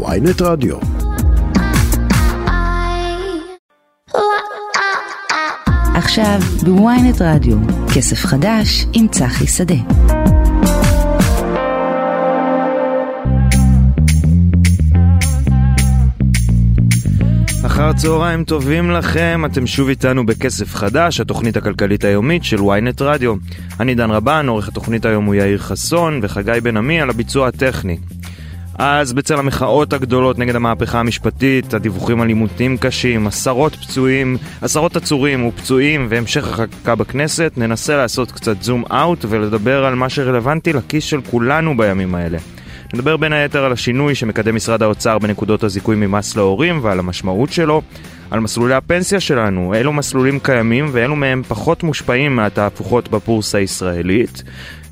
ויינט רדיו. עכשיו בוויינט רדיו, כסף חדש עם צחי שדה. אחר צהריים טובים לכם, אתם שוב איתנו בכסף חדש, התוכנית הכלכלית היומית של ynet רדיו. אני דן רבן, עורך התוכנית היום הוא יאיר חסון וחגי בן עמי על הביצוע הטכני. אז בצל המחאות הגדולות נגד המהפכה המשפטית, הדיווחים על עימותים קשים, עשרות פצועים, עשרות עצורים ופצועים והמשך החקיקה בכנסת, ננסה לעשות קצת זום אאוט ולדבר על מה שרלוונטי לכיס של כולנו בימים האלה. נדבר בין היתר על השינוי שמקדם משרד האוצר בנקודות הזיכוי ממס להורים ועל המשמעות שלו, על מסלולי הפנסיה שלנו, אילו מסלולים קיימים ואילו מהם פחות מושפעים מהתהפוכות בבורסה הישראלית.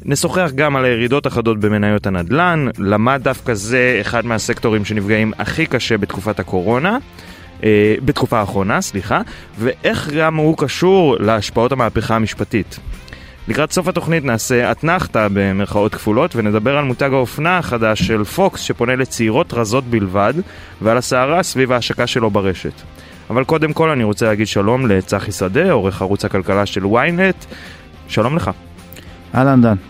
נשוחח גם על הירידות החדות במניות הנדל"ן, למה דווקא זה אחד מהסקטורים שנפגעים הכי קשה בתקופת הקורונה. אה, בתקופה האחרונה, סליחה, ואיך גם הוא קשור להשפעות המהפכה המשפטית. לקראת סוף התוכנית נעשה אתנחתא במרכאות כפולות ונדבר על מותג האופנה החדש של פוקס שפונה לצעירות רזות בלבד ועל הסערה סביב ההשקה שלו ברשת. אבל קודם כל אני רוצה להגיד שלום לצחי שדה, עורך ערוץ הכלכלה של ynet. שלום לך. אהלן דן.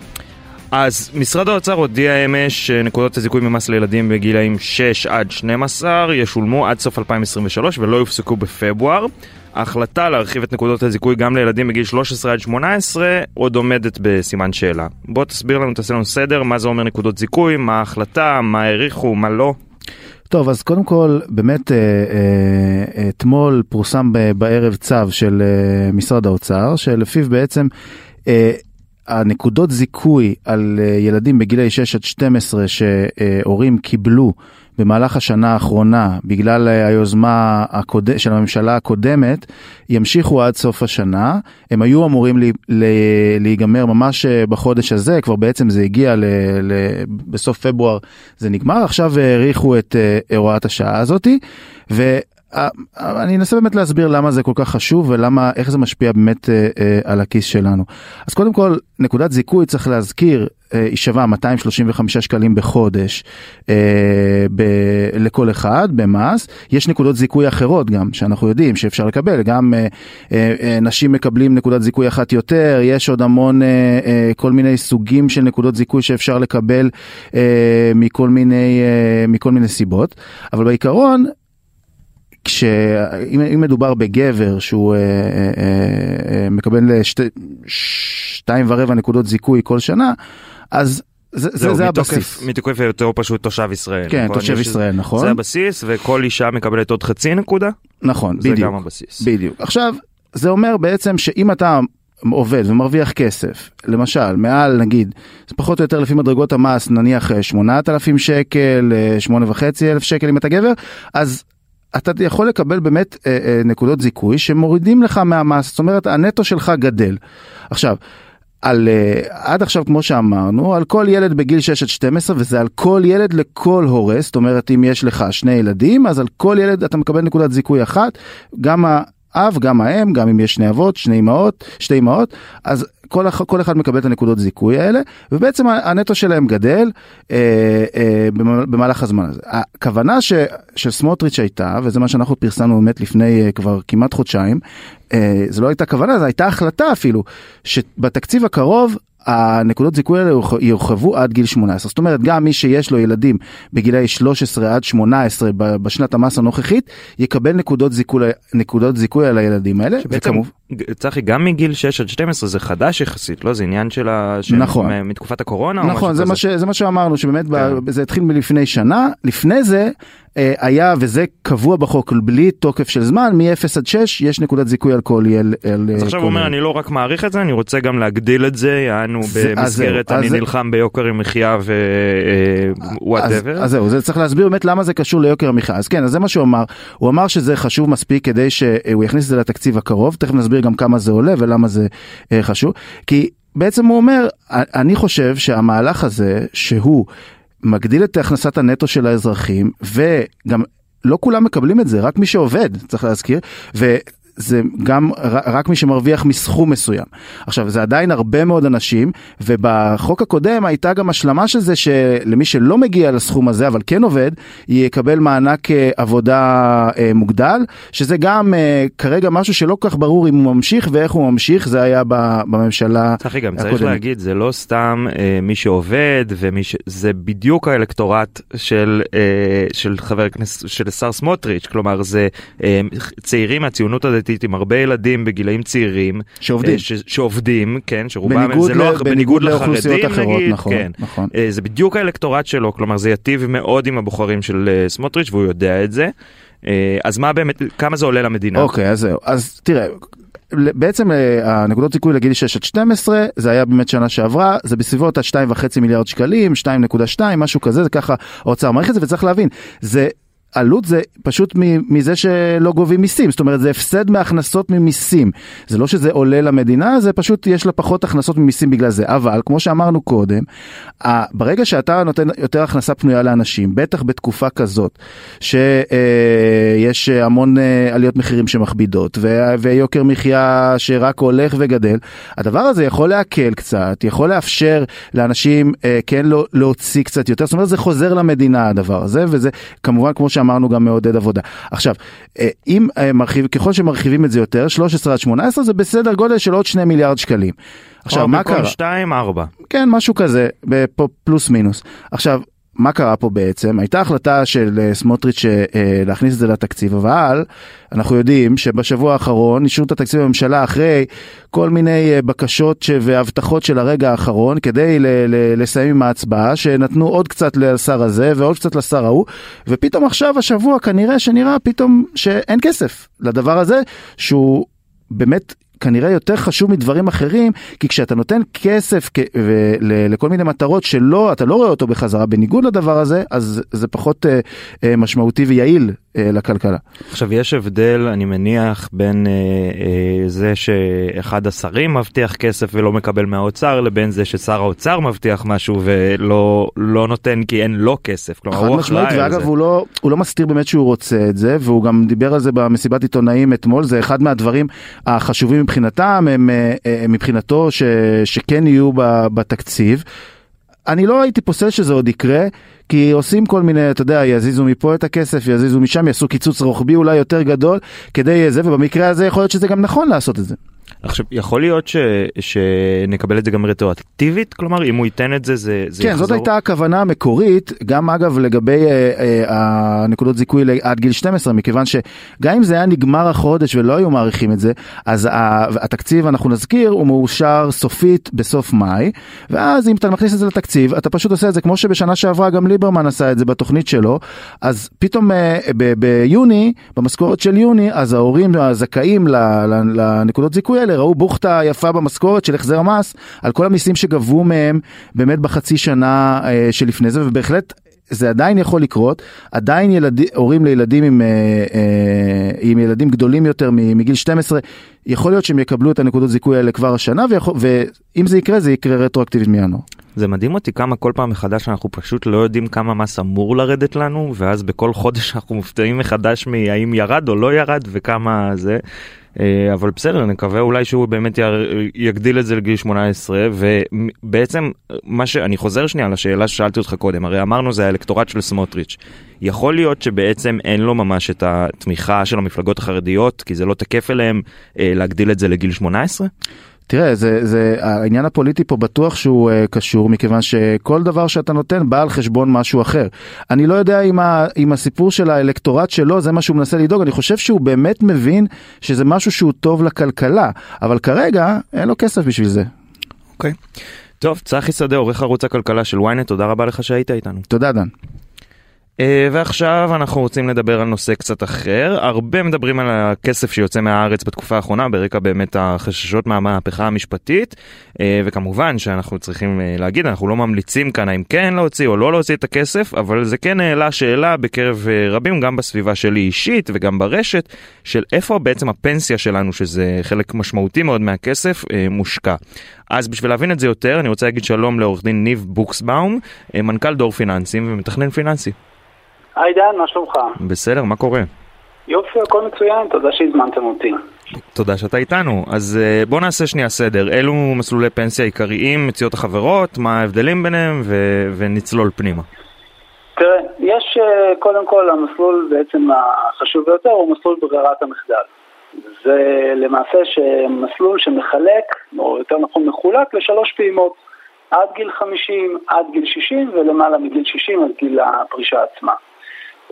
אז משרד האוצר הודיע אמש שנקודות הזיכוי ממס לילדים בגילאים 6 עד 12 ישולמו עד סוף 2023 ולא יופסקו בפברואר. ההחלטה להרחיב את נקודות הזיכוי גם לילדים בגיל 13 עד 18 עוד עומדת בסימן שאלה. בוא תסביר לנו, תעשה לנו סדר, מה זה אומר נקודות זיכוי, מה ההחלטה, מה העריכו, מה לא. טוב, אז קודם כל, באמת, אה, אה, אתמול פורסם בערב צו של אה, משרד האוצר, שלפיו בעצם הנקודות זיכוי על ילדים בגילי 6 עד 12 שהורים קיבלו במהלך השנה האחרונה, בגלל היוזמה הקוד... של הממשלה הקודמת, ימשיכו עד סוף השנה. הם היו אמורים לי... להיגמר ממש בחודש הזה, כבר בעצם זה הגיע ל... ל... בסוף פברואר זה נגמר, עכשיו האריכו את הוראת השעה הזאתי. ו... אני אנסה באמת להסביר למה זה כל כך חשוב ולמה איך זה משפיע באמת אה, אה, על הכיס שלנו. אז קודם כל נקודת זיכוי צריך להזכיר אה, היא שווה 235 שקלים בחודש אה, לכל אחד במס. יש נקודות זיכוי אחרות גם שאנחנו יודעים שאפשר לקבל. גם אה, אה, אה, נשים מקבלים נקודת זיכוי אחת יותר יש עוד המון אה, אה, כל מיני סוגים של נקודות זיכוי שאפשר לקבל אה, מכל מיני אה, מכל מיני סיבות. אבל בעיקרון כשאם מדובר בגבר שהוא אה, אה, אה, מקבל שתי, שתיים ורבע נקודות זיכוי כל שנה, אז זה, זה, זה הבסיס. מתוקף יותר פשוט תושב ישראל. כן, נכון? תושב ישראל, נכון. זה הבסיס, וכל אישה מקבלת עוד חצי נקודה? נכון, זה בדיוק. זה גם הבסיס. בדיוק. עכשיו, זה אומר בעצם שאם אתה עובד ומרוויח כסף, למשל, מעל נגיד, זה פחות או יותר לפי מדרגות המס, נניח 8,000 שקל, 8,500 שקל אם אתה גבר, אז אתה יכול לקבל באמת אה, אה, נקודות זיכוי שמורידים לך מהמס, זאת אומרת הנטו שלך גדל. עכשיו, על, אה, עד עכשיו כמו שאמרנו, על כל ילד בגיל 6 עד 12 וזה על כל ילד לכל הורה, זאת אומרת אם יש לך שני ילדים אז על כל ילד אתה מקבל נקודת זיכוי אחת, גם האב, גם האם, גם אם יש שני אבות, שני אמהות, שתי אמהות, אז כל, כל אחד מקבל את הנקודות זיכוי האלה, ובעצם הנטו שלהם גדל אה, אה, במהלך הזמן הזה. הכוונה ש, של סמוטריץ' הייתה, וזה מה שאנחנו פרסמנו באמת לפני אה, כבר כמעט חודשיים, אה, זה לא הייתה כוונה, זו הייתה החלטה אפילו, שבתקציב הקרוב הנקודות זיכוי האלה יורחבו עד גיל 18. זאת אומרת, גם מי שיש לו ילדים בגילאי 13 עד 18 בשנת המס הנוכחית, יקבל נקודות זיכוי, נקודות זיכוי על הילדים האלה. שבעצם, וכמוב... צחי, גם מגיל 6 עד 12 זה חדש יחסית, לא? זה עניין של ה... של... נכון. מתקופת הקורונה? נכון, זה מה, ש... זה מה שאמרנו, שבאמת כן. ב... זה התחיל מלפני שנה. לפני זה היה, וזה קבוע בחוק, בלי תוקף של זמן, מ-0 עד 6 יש נקודת זיכוי על כל ילד. אז עכשיו הוא אומר, אני לא רק מעריך את זה, אני רוצה גם להגדיל את זה, יענו במסגרת אני נלחם ביוקר המחיה ו whatever. אז זהו, זה צריך להסביר באמת למה זה קשור ליוקר המחיה. אז כן, אז זה מה שהוא אמר. הוא אמר שזה חשוב מספיק כדי שהוא יכניס את זה לתקציב הקרוב, תכף נסביר גם כמה זה עולה ולמה זה אה, חשוב. כי בעצם הוא אומר, אני חושב שהמהלך הזה, שהוא מגדיל את הכנסת הנטו של האזרחים, וגם לא כולם מקבלים את זה, רק מי שעובד, צריך להזכיר, ו... זה גם רק מי שמרוויח מסכום מסוים. עכשיו, זה עדיין הרבה מאוד אנשים, ובחוק הקודם הייתה גם השלמה של זה שלמי שלא מגיע לסכום הזה, אבל כן עובד, יקבל מענק אה, עבודה אה, מוגדל, שזה גם אה, כרגע משהו שלא כל כך ברור אם הוא ממשיך ואיך הוא ממשיך, זה היה בממשלה צחי, גם צריך להגיד, זה לא סתם מי שעובד ומי ש... זה בדיוק האלקטורט של, של חבר הכנסת, של השר סמוטריץ', כלומר זה צעירים מהציונות הדתית עם הרבה ילדים בגילאים צעירים. שעובדים. ש... שעובדים, כן, שרובם זה לא, בניגוד לחרדים אחרות, נגיד, נכון, כן. נכון. זה בדיוק האלקטורט שלו, כלומר זה יטיב מאוד עם הבוחרים של סמוטריץ' והוא יודע את זה. אז מה באמת, כמה זה עולה למדינה? אוקיי, אז זהו. אז תראה, בעצם הנקודות זיכוי לגיל 6 עד 12 זה היה באמת שנה שעברה זה בסביבות ה-2.5 מיליארד שקלים 2.2 משהו כזה זה ככה האוצר מעריך את זה וצריך להבין זה עלות זה פשוט מזה שלא גובים מיסים, זאת אומרת זה הפסד מהכנסות ממיסים. זה לא שזה עולה למדינה, זה פשוט יש לה פחות הכנסות ממיסים בגלל זה. אבל כמו שאמרנו קודם, ברגע שאתה נותן יותר הכנסה פנויה לאנשים, בטח בתקופה כזאת, שיש המון אה, עליות מחירים שמכבידות, ויוקר מחיה שרק הולך וגדל, הדבר הזה יכול להקל קצת, יכול לאפשר לאנשים אה, כן לא, להוציא קצת יותר, זאת אומרת זה חוזר למדינה הדבר הזה, וזה כמובן כמו ש... שאמרנו גם מעודד עבודה. עכשיו, אה, אם אה, מרחיב, ככל שמרחיבים את זה יותר, 13 עד 18 זה בסדר גודל של עוד 2 מיליארד שקלים. עכשיו, מה קרה? 2, 4. כן, משהו כזה, פלוס מינוס. עכשיו, מה קרה פה בעצם? הייתה החלטה של אה, סמוטריץ' אה, להכניס את זה לתקציב, אבל אנחנו יודעים שבשבוע האחרון אישרו את התקציב בממשלה אחרי כל מיני אה, בקשות והבטחות של הרגע האחרון כדי לסיים עם ההצבעה, שנתנו עוד קצת לשר הזה ועוד קצת לשר ההוא, ופתאום עכשיו השבוע כנראה שנראה פתאום שאין כסף לדבר הזה, שהוא באמת כנראה יותר חשוב מדברים אחרים, כי כשאתה נותן כסף לכל מיני מטרות שלא, אתה לא רואה אותו בחזרה, בניגוד לדבר הזה, אז זה פחות אה, אה, משמעותי ויעיל לכלכלה. עכשיו יש הבדל אני מניח בין אה, אה, זה שאחד השרים מבטיח כסף ולא מקבל מהאוצר לבין זה ששר האוצר מבטיח משהו ולא לא נותן כי אין לו כסף. כלומר הוא אחראי על זה. ואגב הוא לא, הוא לא מסתיר באמת שהוא רוצה את זה והוא גם דיבר על זה במסיבת עיתונאים אתמול זה אחד מהדברים החשובים מבחינתם הם אה, אה, מבחינתו ש, שכן יהיו בתקציב. אני לא הייתי פוסל שזה עוד יקרה, כי עושים כל מיני, אתה יודע, יזיזו מפה את הכסף, יזיזו משם, יעשו קיצוץ רוחבי אולי יותר גדול, כדי זה, ובמקרה הזה יכול להיות שזה גם נכון לעשות את זה. עכשיו יכול להיות ש, שנקבל את זה גם רטרואקטיבית כלומר אם הוא ייתן את זה זה, זה כן יחזור. זאת הייתה הכוונה המקורית גם אגב לגבי אה, אה, הנקודות זיכוי עד גיל 12 מכיוון שגם אם זה היה נגמר החודש ולא היו מעריכים את זה אז התקציב אנחנו נזכיר הוא מאושר סופית בסוף מאי ואז אם אתה מכניס את זה לתקציב אתה פשוט עושה את זה כמו שבשנה שעברה גם ליברמן עשה את זה בתוכנית שלו אז פתאום אה, ביוני במשכורת של יוני אז ההורים הזכאים לנקודות זיכוי האלה ראו בוכטה יפה במשכורת של החזר מס על כל המיסים שגבו מהם באמת בחצי שנה אה, שלפני זה ובהחלט זה עדיין יכול לקרות, עדיין ילד, הורים לילדים עם, אה, אה, עם ילדים גדולים יותר מגיל 12, יכול להיות שהם יקבלו את הנקודות זיכוי האלה כבר השנה, ויכול, ואם זה יקרה, זה יקרה רטרואקטיבית מינואר. זה מדהים אותי כמה כל פעם מחדש אנחנו פשוט לא יודעים כמה מס אמור לרדת לנו, ואז בכל חודש אנחנו מופתעים מחדש מהאם ירד או לא ירד וכמה זה. אה, אבל בסדר נקווה אולי שהוא באמת יגדיל את זה לגיל 18 ובעצם מה שאני חוזר שנייה לשאלה ששאלתי אותך קודם הרי אמרנו זה האלקטורט של סמוטריץ' יכול להיות שבעצם אין לו ממש את התמיכה של המפלגות החרדיות כי זה לא תקף אליהם אה, להגדיל את זה לגיל 18? תראה, זה, זה, העניין הפוליטי פה בטוח שהוא uh, קשור, מכיוון שכל דבר שאתה נותן בא על חשבון משהו אחר. אני לא יודע אם, ה, אם הסיפור של האלקטורט שלו זה מה שהוא מנסה לדאוג, אני חושב שהוא באמת מבין שזה משהו שהוא טוב לכלכלה, אבל כרגע אין לו כסף בשביל זה. אוקיי. Okay. טוב, צחי שדה, עורך ערוץ הכלכלה של ynet, תודה רבה לך שהיית איתנו. תודה, דן. אה, ועכשיו אנחנו רוצים לדבר על נושא קצת אחר. הרבה מדברים על הכסף שיוצא מהארץ בתקופה האחרונה, ברקע באמת החששות מהמהפכה המשפטית, אה, וכמובן שאנחנו צריכים אה, להגיד, אנחנו לא ממליצים כאן האם כן להוציא או לא להוציא את הכסף, אבל זה כן העלה שאלה בקרב רבים, גם בסביבה שלי אישית וגם ברשת, של איפה בעצם הפנסיה שלנו, שזה חלק משמעותי מאוד מהכסף, מושקע. אז בשביל להבין את זה יותר, אני רוצה להגיד שלום לעורך דין ניב בוקסבאום, מנכ"ל דור פיננסים ומתכנן פיננסי. היי דן, מה שלומך? בסדר, מה קורה? יופי, הכל מצוין, תודה שהזמנתם אותי. תודה שאתה איתנו. אז אה, בוא נעשה שנייה סדר. אילו מסלולי פנסיה עיקריים מציעות החברות, מה ההבדלים ביניהם, ו- ונצלול פנימה. תראה, יש אה, קודם כל המסלול בעצם החשוב ביותר הוא מסלול ברירת המחדל. זה למעשה מסלול שמחלק, או יותר נכון מחולק, לשלוש פעימות. עד גיל 50, עד גיל 60 ולמעלה מגיל 60 עד גיל הפרישה עצמה.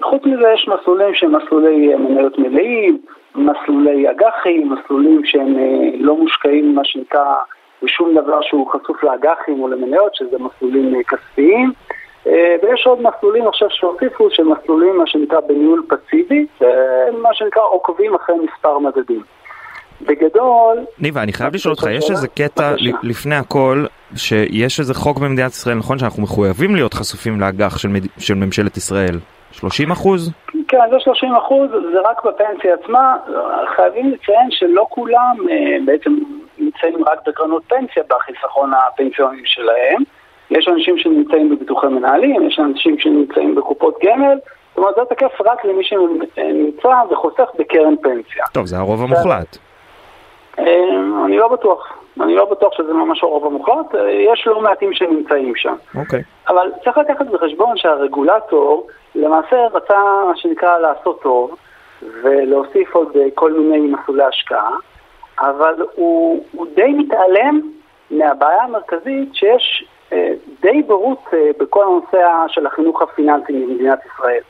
חוץ מזה יש מסלולים שהם מסלולי מניות מלאים, מסלולי אג"חים, מסלולים שהם אה, לא מושקעים, מה שנקרא, בשום דבר שהוא חשוף לאג"חים או למניות, שזה מסלולים אה, כספיים. אה, ויש עוד מסלולים עכשיו שהוסיפו, של מסלולים, מה שנקרא, בניהול פסיבי, מה שנקרא עוקבים אחרי מספר מדדים. בגדול... ניבה, אני חייב לשאול אותך, יש איזה קטע לפני הכל, שיש איזה חוק במדינת ישראל, נכון, שאנחנו מחויבים להיות חשופים לאג"ח של, של ממשלת ישראל? 30 אחוז? כן, זה 30 אחוז, זה רק בפנסיה עצמה. חייבים לציין שלא כולם אה, בעצם נמצאים רק בקרנות פנסיה בחיסכון הפנסיוני שלהם. יש אנשים שנמצאים בביטוחי מנהלים, יש אנשים שנמצאים בקופות גמל. זאת אומרת, זה תקף רק למי שנמצא וחוסך בקרן פנסיה. טוב, זה הרוב המוחלט. אה, אני לא בטוח. אני לא בטוח שזה ממש הרוב המוחלט, אה, יש לא מעטים שנמצאים שם. אוקיי. Okay. אבל צריך לקחת בחשבון שהרגולטור למעשה רצה, מה שנקרא, לעשות טוב, ולהוסיף עוד אה, כל מיני מסלולי השקעה, אבל הוא, הוא די מתעלם מהבעיה המרכזית שיש די בורות אה, בכל הנושא של החינוך הפיננסי במדינת ישראל.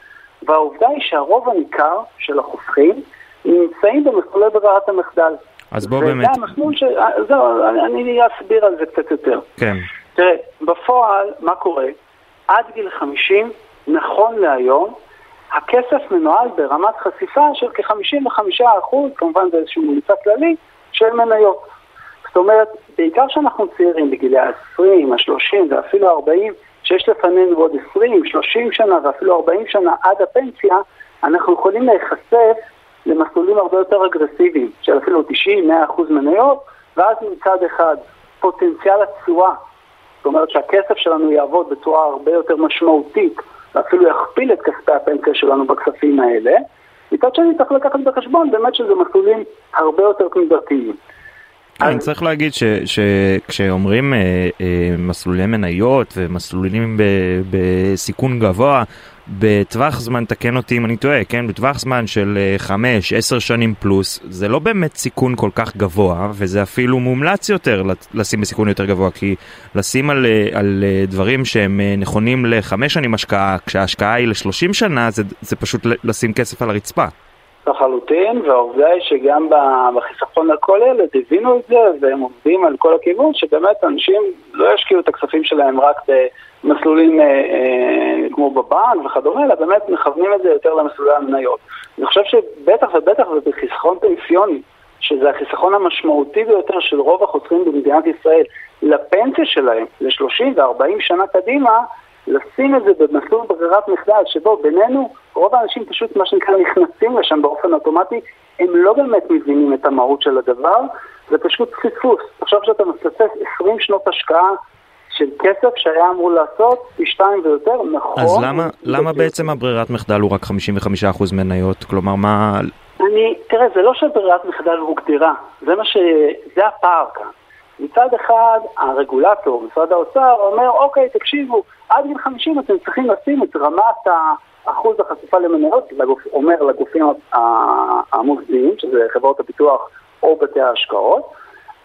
והעובדה היא שהרוב הניכר של החוסכים נמצאים במסלולי ברירת המחדל. אז בוא באמת... וזה המסלול ש... אה, זהו, אני אסביר על זה קצת יותר. כן. תראה, בפועל, מה קורה? עד גיל 50 נכון להיום, הכסף מנוהל ברמת חשיפה של כ-55%, כמובן זה איזשהו ממוצע כללי, של מניות. זאת אומרת, בעיקר כשאנחנו צעירים, בגילי ה-20, ה-30 ואפילו ה-40, שיש לפנינו עוד 20, 30 שנה ואפילו 40 שנה עד הפנסיה, אנחנו יכולים להיחשף למסלולים הרבה יותר אגרסיביים, של אפילו 90-100% מניות, ואז מצד אחד פוטנציאל התשואה, זאת אומרת שהכסף שלנו יעבוד בצורה הרבה יותר משמעותית ואפילו יכפיל את כספי הפנסיה שלנו בכספים האלה. מצד שני צריך לקחת בחשבון באמת שזה מסלולים הרבה יותר תנודתיים. אני צריך להגיד שכשאומרים אה, אה, מסלולי מניות ומסלולים בסיכון גבוה, בטווח זמן, תקן אותי אם אני טועה, כן? בטווח זמן של 5-10 אה, שנים פלוס, זה לא באמת סיכון כל כך גבוה, וזה אפילו מומלץ יותר לשים בסיכון יותר גבוה, כי לשים על, אה, על אה, דברים שהם נכונים לחמש שנים השקעה, כשההשקעה היא ל-30 שנה, זה, זה פשוט לשים כסף על הרצפה. לחלוטין, והעובדה היא שגם בחיסכון לכל ילד הבינו את זה, והם עובדים על כל הכיוון, שבאמת אנשים לא ישקיעו את הכספים שלהם רק במסלולים אה, אה, כמו בבנק וכדומה, אלא באמת מכוונים את זה יותר למסלולי המניות. אני חושב שבטח ובטח ובחיסכון פנסיוני, שזה החיסכון המשמעותי ביותר של רוב החוסכים במדינת ישראל, לפנסיה שלהם, ל-30 ו-40 שנה קדימה, לשים את זה במסלול ברירת מחדל, שבו בינינו רוב האנשים פשוט מה שנקרא נכנסים לשם באופן אוטומטי, הם לא באמת מבינים את המהות של הדבר, זה פשוט פספוס. עכשיו שאתה מפספס 20 שנות השקעה של כסף שהיה אמור לעשות פי שתיים ויותר, נכון. אז למה, למה בעצם הברירת מחדל הוא רק 55% מניות? כלומר, מה... אני, תראה, זה לא שברירת מחדל הוגדרה, זה מה ש... זה הפער כאן. מצד אחד, הרגולטור, משרד האוצר, אומר, אוקיי, תקשיבו, עד גיל 50 אתם צריכים לשים את רמת אחוז החשיפה למניות, אומר לגופים המוסדיים, שזה חברות הביטוח או בתי ההשקעות,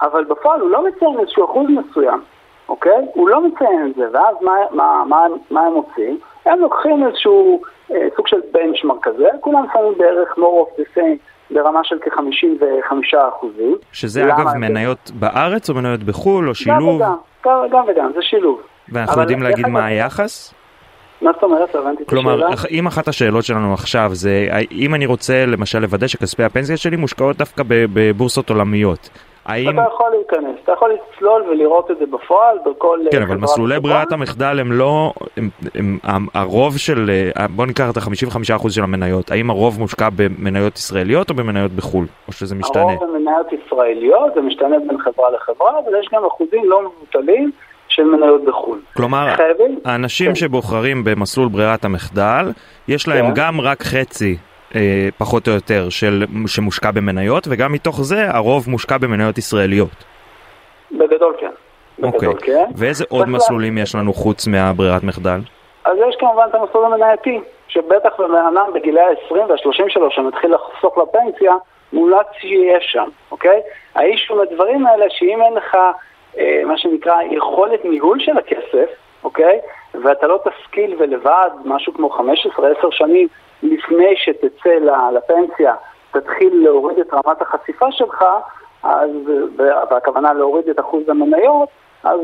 אבל בפועל הוא לא מציין איזשהו אחוז מסוים, אוקיי? הוא לא מציין את זה, ואז מה, מה, מה, מה הם עושים? הם לוקחים איזשהו אה, סוג של בנצ'מרק כזה, כולם שמים בערך more of the same ברמה של כ-55 אחוזים. שזה אגב מניות זה... בארץ או מניות בחו"ל או שילוב? גם וגם, גם וגם, זה שילוב. ואנחנו יודעים להגיד מה היחס? מה זאת אומרת? הבנתי את השאלה. כלומר, אם אחת השאלות שלנו עכשיו זה, אם אני רוצה למשל לוודא שכספי הפנסיה שלי מושקעות דווקא בבורסות עולמיות, האם... אתה יכול להיכנס, אתה יכול לצלול ולראות את זה בפועל בכל... כן, אבל מסלולי ברירת המחדל הם לא... הם, הם, הם, הרוב של... בוא ניקח את ה-55% של המניות, האם הרוב מושקע במניות ישראליות או במניות בחו"ל? או שזה משתנה? הרוב במניות ישראליות, זה משתנה בין חברה לחברה, אבל יש גם אחוזים לא מבוטלים של מניות בחו"ל. כלומר, חייבים? האנשים כן. שבוחרים במסלול ברירת המחדל, יש להם כן. גם רק חצי אה, פחות או יותר של, שמושקע במניות, וגם מתוך זה הרוב מושקע במניות ישראליות. בגדול כן. אוקיי, בגדול, כן. ואיזה עוד מסלולים יש לנו חוץ מהברירת מחדל? אז יש כמובן את המסלול המנייתי, שבטח אדם בגילי ה-20 וה-30 שלו שמתחיל לחסוך לפנסיה, מומלץ שיהיה שם, אוקיי? האיש הוא מהדברים האלה שאם אין לך אה, מה שנקרא יכולת ניהול של הכסף, אוקיי? ואתה לא תשכיל ולבד משהו כמו 15-10 שנים לפני שתצא לפנסיה, תתחיל להוריד את רמת החשיפה שלך, אז, והכוונה להוריד את אחוז המניות, אז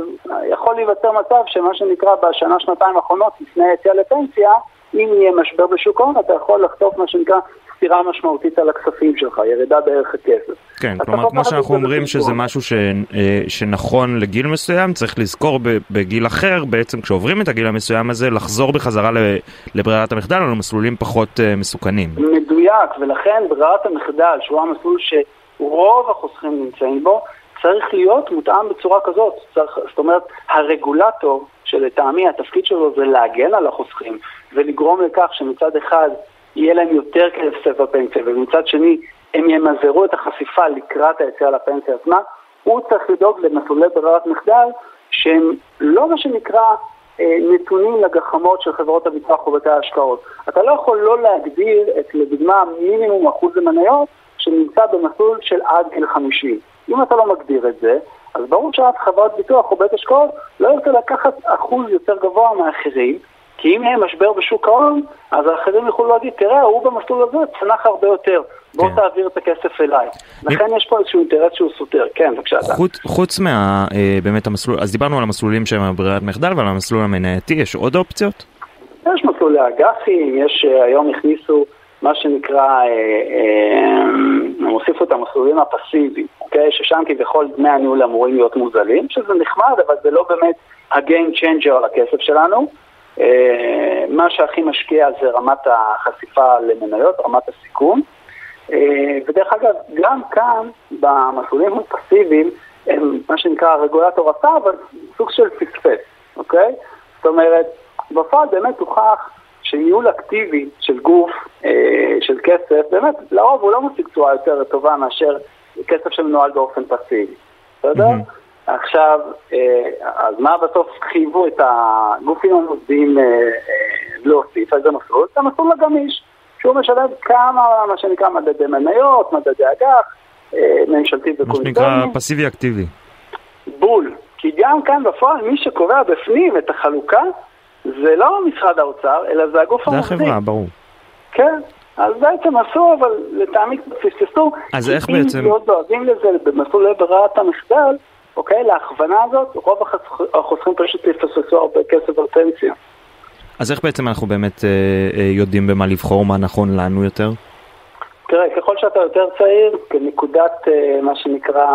יכול להיווצר מצב שמה שנקרא בשנה, שנתיים האחרונות, לפני היציאה לפנסיה, אם יהיה משבר בשוק ההון, אתה יכול לחטוף מה שנקרא סתירה משמעותית על הכספים שלך, ירידה בערך הכסף. כן, כלומר כמו שאנחנו אומרים. שזה משהו ש, אה, שנכון לגיל מסוים, צריך לזכור בגיל אחר, בעצם כשעוברים את הגיל המסוים הזה, לחזור בחזרה לברירת המחדל או למסלולים פחות אה, מסוכנים. מדויק, ולכן ברירת המחדל, שהוא המסלול שרוב החוסכים נמצאים בו, צריך להיות מותאם בצורה כזאת. צריך, זאת אומרת, הרגולטור, שלטעמי התפקיד שלו זה להגן על החוסכים, ולגרום לכך שמצד אחד יהיה להם יותר כסף בפנסיה, ומצד שני הם ימזערו את החשיפה לקראת היציאה לפנסיה עצמה, הוא צריך לדאוג למסלולי ברירת מחדל שהם לא מה שנקרא אה, נתונים לגחמות של חברות הביטוח ובתי ההשקעות. אתה לא יכול לא להגדיר את, לדוגמה, מינימום אחוז המניות שנמצא במסלול של עד גיל 50. אם אתה לא מגדיר את זה, אז ברור שאף חברת ביטוח או בית השקעות לא ירצה לקחת אחוז יותר גבוה מאחרים, כי אם יהיה משבר בשוק ההון, אז האחרים יוכלו להגיד, תראה, הוא במסלול הזה צנח הרבה יותר, בוא כן. תעביר את הכסף אליי. לכן יש פה איזשהו אינטרס שהוא סותר. כן, בבקשה. חוץ, חוץ מה... אה, באמת המסלול, אז דיברנו על המסלולים שהם ברירת מחדל ועל המסלול המנייתי, יש עוד אופציות? יש מסלולי אג"חים, יש אה, היום הכניסו מה שנקרא, אה, הם הוסיפו את המסלולים הפסיביים, אוקיי? ששם כביכול דמי הניהול אמורים להיות מוזלים, שזה נחמד, אבל זה לא באמת ה-game changer על הכסף שלנו. אה, מה שהכי משקיע זה רמת החשיפה למניות, רמת הסיכון. אה, ודרך אגב, גם כאן, במסלולים הפסיביים, הם מה שנקרא הרגולטור עשה, אבל סוג של פספס, אוקיי? זאת אומרת, בפועל באמת הוכח שניהול אקטיבי של גוף, אה, של כסף, באמת, לרוב הוא לא משיג תשואה יותר טובה מאשר כסף שמנוהל באופן פסיבי, בסדר? מהמם. עכשיו, אה, אז מה בסוף חייבו את הגופים המוסדיים אה, אה, להוסיף איזה מסלול? את המסלול הגמיש, שהוא משלב כמה, מה שנקרא, מדדי מניות, מדדי אג"ח, ממשלתי מה שנקרא. פסיבי אקטיבי. בול. כי גם כאן בפועל מי שקובע בפנים את החלוקה זה לא משרד האוצר, אלא זה הגוף זה המוסדי. החברה, ברור. כן. אז בעצם עשו, אבל לטעמי פספסו. אז איך אם בעצם- מאוד דואגים לזה במסלולי ברירת המחדל, אוקיי, להכוונה הזאת, רוב החוסכים פשוט יפספסו הרבה כסף על פנסיה. אז איך בעצם אנחנו באמת אה, אה, יודעים במה לבחור, מה נכון לנו יותר? תראה, ככל שאתה יותר צעיר, כנקודת אה, מה שנקרא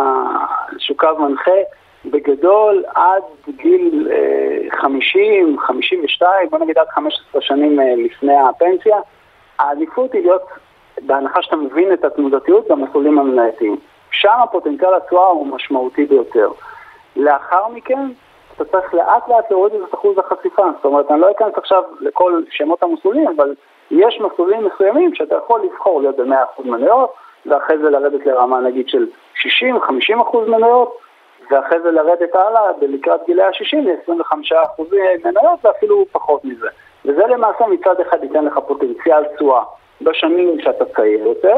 איזשהו קו מנחה, בגדול עד גיל אה, 50, 52, בוא נגיד עד 15 שנים אה, לפני הפנסיה, העדיפות היא להיות, בהנחה שאתה מבין את התנודתיות, במסלולים המנייתיים. שם הפוטנציאל התשואה הוא משמעותי ביותר. לאחר מכן, אתה צריך לאט לאט להוריד את אחוז החשיפה. זאת אומרת, אני לא אכנס עכשיו לכל שמות המסלולים, אבל יש מסלולים מסוימים שאתה יכול לבחור להיות ב-100% מניות, ואחרי זה לרדת לרמה נגיד של 60-50% מניות, ואחרי זה לרדת הלאה לקראת גילי ה-60 ל-25% מניות ואפילו פחות מזה. וזה למעשה מצד אחד ייתן לך פוטנציאל תשואה בשנים שאתה צעיר יותר,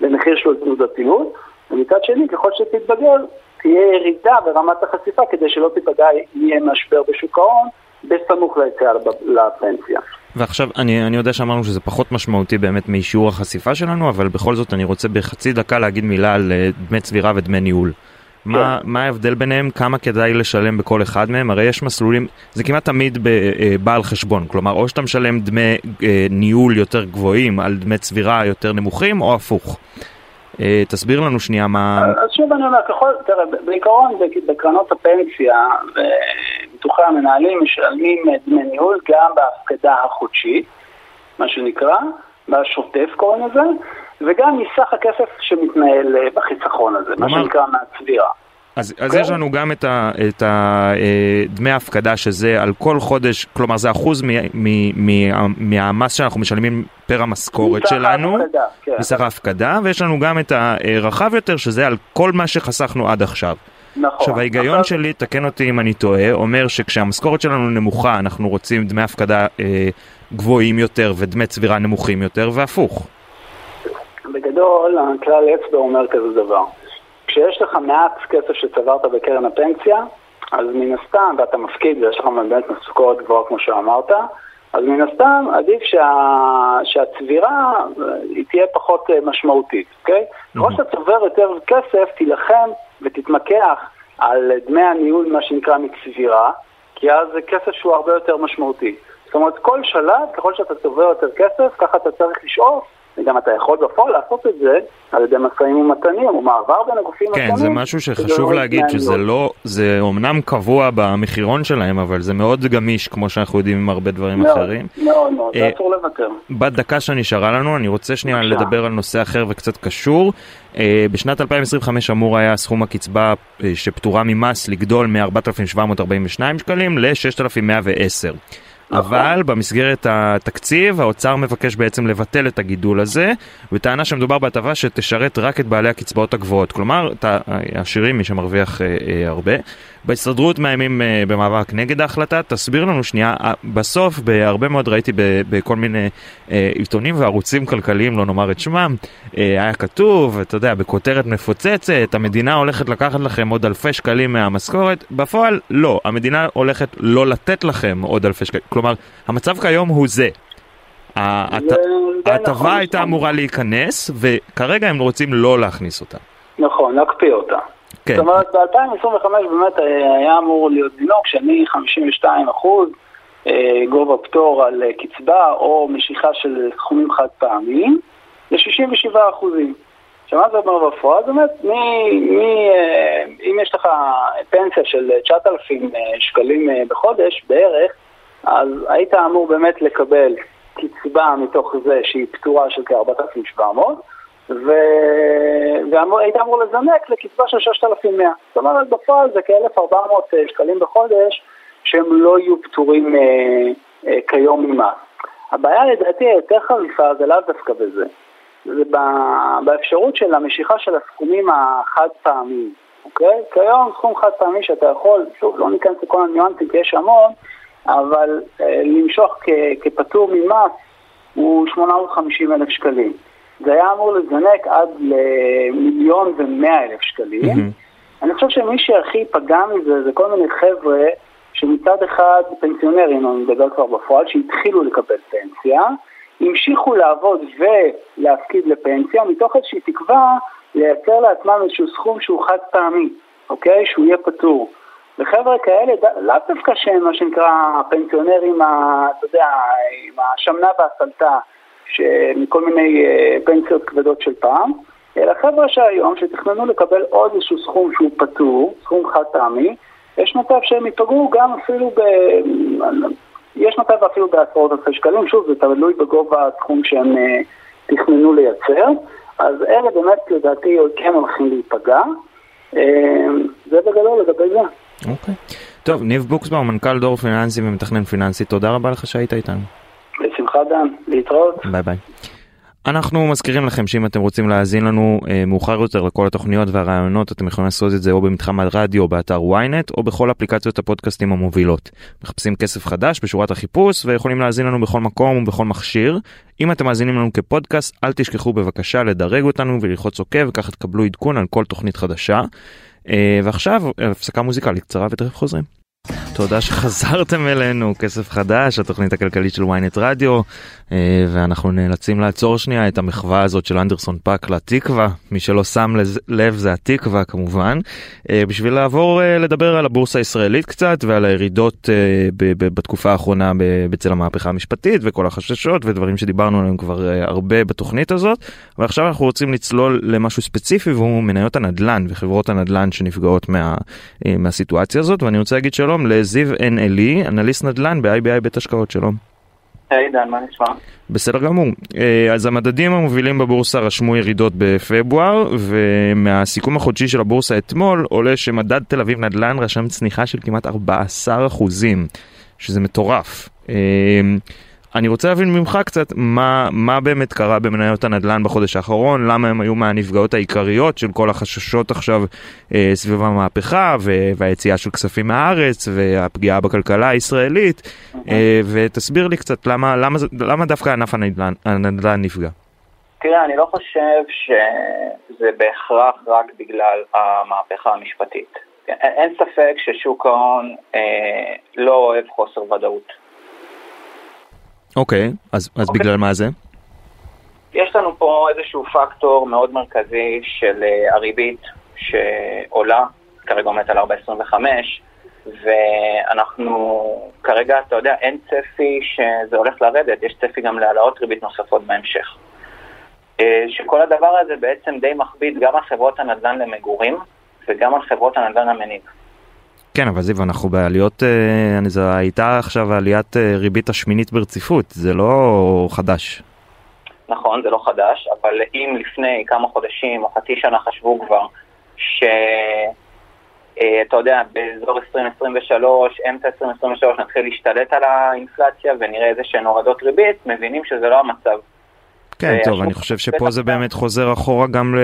במחיר של תנודתיות, ומצד שני, ככל שתתבגר, תהיה ירידה ברמת החשיפה כדי שלא תיפגע יהיה משבר בשוק ההון בסמוך ליציאה לפנסיה. ועכשיו, אני, אני יודע שאמרנו שזה פחות משמעותי באמת משיעור החשיפה שלנו, אבל בכל זאת אני רוצה בחצי דקה להגיד מילה על אה, דמי צבירה ודמי ניהול. מה, מה ההבדל ביניהם? כמה כדאי לשלם בכל אחד מהם? הרי יש מסלולים, זה כמעט תמיד אה, בעל חשבון, כלומר או שאתה משלם דמי אה, ניהול יותר גבוהים על דמי צבירה יותר נמוכים, או הפוך. אה, תסביר לנו שנייה מה... אז שוב אני אומר, ככל, תראה, בעיקרון בקרנות הפנסיה וביטוחי המנהלים משלמים דמי ניהול גם בהפקדה החודשית, מה שנקרא, בשוטף קוראים לזה, וגם מסך הכסף שמתנהל בחיסכון הזה, מה שנקרא מהצבירה. אז, אז יש לנו גם את, אה, דמי ההפקדה שזה על כל חודש, כלומר זה אחוז מהמס שאנחנו משלמים פר המשכורת מסך שלנו, ההפקדה, כן. מסך ההפקדה, ויש לנו גם את הרחב יותר שזה על כל מה שחסכנו עד עכשיו. נכון. עכשיו ההיגיון שלי, תקן אותי אם אני טועה, אומר שכשהמשכורת שלנו נמוכה אנחנו רוצים דמי הפקדה אה, גבוהים יותר ודמי צבירה נמוכים יותר, והפוך. בגדול, הכלל אצבע אומר כזה דבר. כשיש לך מעט כסף שצברת בקרן הפנסיה, אז מן הסתם, ואתה מפקיד ויש לך באמת משכורת גבוהה כמו שאמרת, אז מן הסתם עדיף שה... שהצבירה אה, היא תהיה פחות אה, משמעותית, אוקיי? ככל שאתה צובר יותר כסף, תילחם ותתמקח על דמי הניהול, מה שנקרא מצבירה, כי אז זה כסף שהוא הרבה יותר משמעותי. זאת אומרת, כל שלב, ככל שאתה צובר יותר כסף, ככה אתה צריך לשאוף, וגם אתה יכול בפועל לעשות את זה על ידי משאים ומתנים, או מעבר בין הגופים כן, השונים. זה משהו שחשוב להוריד להגיד שזה הניהול. לא, זה אומנם קבוע במחירון שלהם, אבל זה מאוד גמיש, כמו שאנחנו יודעים עם הרבה דברים מאוד, אחרים. מאוד מאוד, אה, זה אסור לוותר. בדקה שנשארה לנו, אני רוצה שנייה. לדבר על נושא אחר וקצת קשור. אה, בשנת 2025 אמור היה סכום הקצבה אה, שפטורה ממס לגדול מ-4,742 שקלים ל-6,110. נכון. אבל במסגרת התקציב האוצר מבקש בעצם לבטל את הגידול הזה, בטענה שמדובר בהטבה שתשרת רק את בעלי הקצבאות הגבוהות, כלומר העשירים, מי שמרוויח אה, אה, הרבה. בהסתדרות מאיימים אה, במאבק נגד ההחלטה, תסביר לנו שנייה, אה, בסוף בהרבה מאוד ראיתי בכל מיני אה, עיתונים וערוצים כלכליים, לא נאמר את שמם, היה כתוב, אתה יודע, בכותרת מפוצצת, המדינה הולכת לקחת לכם עוד אלפי שקלים מהמשכורת, בפועל לא, המדינה הולכת לא לתת לכם עוד אלפי שקלים, כלומר, המצב כיום הוא זה. הת- די ההטבה נכון. הייתה אמורה להיכנס, וכרגע הם רוצים לא להכניס אותה. נכון, להקפיא אותה. כן, זאת אומרת, ב-2025 באמת אה, היה אמור להיות זינוק שמ-52 אחוז אה, גובה פטור על אה, קצבה או משיכה של סכומים חד פעמיים ל-67 אחוזים. עכשיו מה זה אומר בפועל? באמת, מ, מ, אה, אם יש לך פנסיה של 9,000 אה, שקלים בחודש בערך, אז היית אמור באמת לקבל קצבה מתוך זה שהיא פטורה של כ-4,700 ו... והיית אמור לזנק לקצבה של 6,100. זאת אומרת, בפועל זה כ-1,400 שקלים בחודש שהם לא יהיו פטורים אה, אה, כיום ממס. הבעיה לדעתי היותר חריפה זה לאו דווקא בזה. זה באפשרות של המשיכה של הסכומים החד פעמיים, אוקיי? כיום סכום חד פעמי שאתה יכול, שוב, לא ניכנס לכל הניואנסים כי יש המון, אבל אה, למשוך כ- כפטור ממס הוא 850 אלף שקלים. זה היה אמור לזנק עד למיליון ומאה אלף שקלים. מהמם. אני חושב שמי שהכי ייפגע מזה זה כל מיני חבר'ה שמצד אחד פנסיונרים, אני מדבר כבר בפועל, שהתחילו לקבל פנסיה, המשיכו לעבוד ולהפקיד לפנסיה מתוך איזושהי תקווה לייצר לעצמם איזשהו סכום שהוא חד פעמי, אוקיי? שהוא יהיה פטור. וחבר'ה כאלה, לאו דווקא שהם מה שנקרא הפנסיונרים, ה- אתה יודע, עם השמנה והסלטה, מכל מיני אה, פנסיות כבדות של פעם, אלא חבר'ה שהיום, שתכננו לקבל עוד איזשהו סכום שהוא פטור, סכום חד פעמי, יש מצב שהם ייפגעו גם אפילו ב... יש מצב אפילו בעשרות אלפי שקלים, שוב, זה תלוי בגובה הסכום שהם אה, תכננו לייצר, אז אלה באמת לדעתי כן הולכים להיפגע. אה, זה בגדול לגבי זה. אוקיי. טוב, ניב בוקסבאום, מנכ"ל דור פיננסי ומתכנן פיננסי, תודה רבה לך שהיית איתנו. בשמחה דן, להתראות. ביי ביי. אנחנו מזכירים לכם שאם אתם רוצים להאזין לנו אה, מאוחר יותר לכל התוכניות והרעיונות אתם יכולים לעשות את זה או במתחם הרדיו או באתר ynet או בכל אפליקציות הפודקאסטים המובילות. מחפשים כסף חדש בשורת החיפוש ויכולים להאזין לנו בכל מקום ובכל מכשיר. אם אתם מאזינים לנו כפודקאסט אל תשכחו בבקשה לדרג אותנו וללחוץ עוקב וככה תקבלו עדכון על כל תוכנית חדשה. אה, ועכשיו הפסקה מוזיקלית קצרה ותכף חוזרים. תודה שחזרתם אלינו, כסף חדש, התוכנית הכלכלית של ynet רדיו, אה, ואנחנו נאלצים לעצור שנייה את המחווה הזאת של אנדרסון פאק לתקווה, מי שלא שם לב זה התקווה כמובן, אה, בשביל לעבור אה, לדבר על הבורסה הישראלית קצת ועל הירידות בתקופה האחרונה בצל המהפכה המשפטית וכל החששות ודברים שדיברנו עליהם כבר הרבה בתוכנית הזאת, ועכשיו אנחנו רוצים לצלול למשהו ספציפי והוא מניות הנדל"ן וחברות הנדל"ן שנפגעות מה, מהסיטואציה הזאת, ואני רוצה להגיד שלום לזיו עין אלי, אנליסט נדל"ן ב-IBI בית השקעות, שלום. היי דן, מה נשמע? בסדר גמור. אה, אז המדדים המובילים בבורסה רשמו ירידות בפברואר, ומהסיכום החודשי של הבורסה אתמול עולה שמדד תל אביב נדל"ן רשם צניחה של כמעט 14 אחוזים, שזה מטורף. אני רוצה להבין ממך קצת מה, מה באמת קרה במניות הנדל"ן בחודש האחרון, למה הם היו מהנפגעות העיקריות של כל החששות עכשיו אה, סביב המהפכה והיציאה של כספים מהארץ והפגיעה בכלכלה הישראלית, אה, ותסביר לי קצת למה, למה, למה דווקא ענף הנדל"ן, הנדל"ן נפגע. תראה, אני לא חושב שזה בהכרח רק בגלל המהפכה המשפטית. אין ספק ששוק ההון אה, לא אוהב חוסר ודאות. אוקיי, אז, אז אוקיי. בגלל מה זה? יש לנו פה איזשהו פקטור מאוד מרכזי של uh, הריבית שעולה, כרגע עומדת על 4.25, ואנחנו כרגע, אתה יודע, אין צפי שזה הולך לרדת, יש צפי גם להעלאות ריבית נוספות בהמשך. Uh, שכל הדבר הזה בעצם די מכביד גם על חברות הנדל"ן למגורים וגם על חברות הנדל"ן המניב. כן, אבל זיו, אנחנו בעליות, אה, אני, זו הייתה עכשיו עליית אה, ריבית השמינית ברציפות, זה לא חדש. נכון, זה לא חדש, אבל אם לפני כמה חודשים או חצי שנה חשבו כבר שאתה אה, יודע, באזור 2023, אמצע 2023 נתחיל להשתלט על האינפלציה ונראה איזה שהן הורדות ריבית, מבינים שזה לא המצב. כן, טוב, אני חושב שפה זה באמת חוזר אחורה גם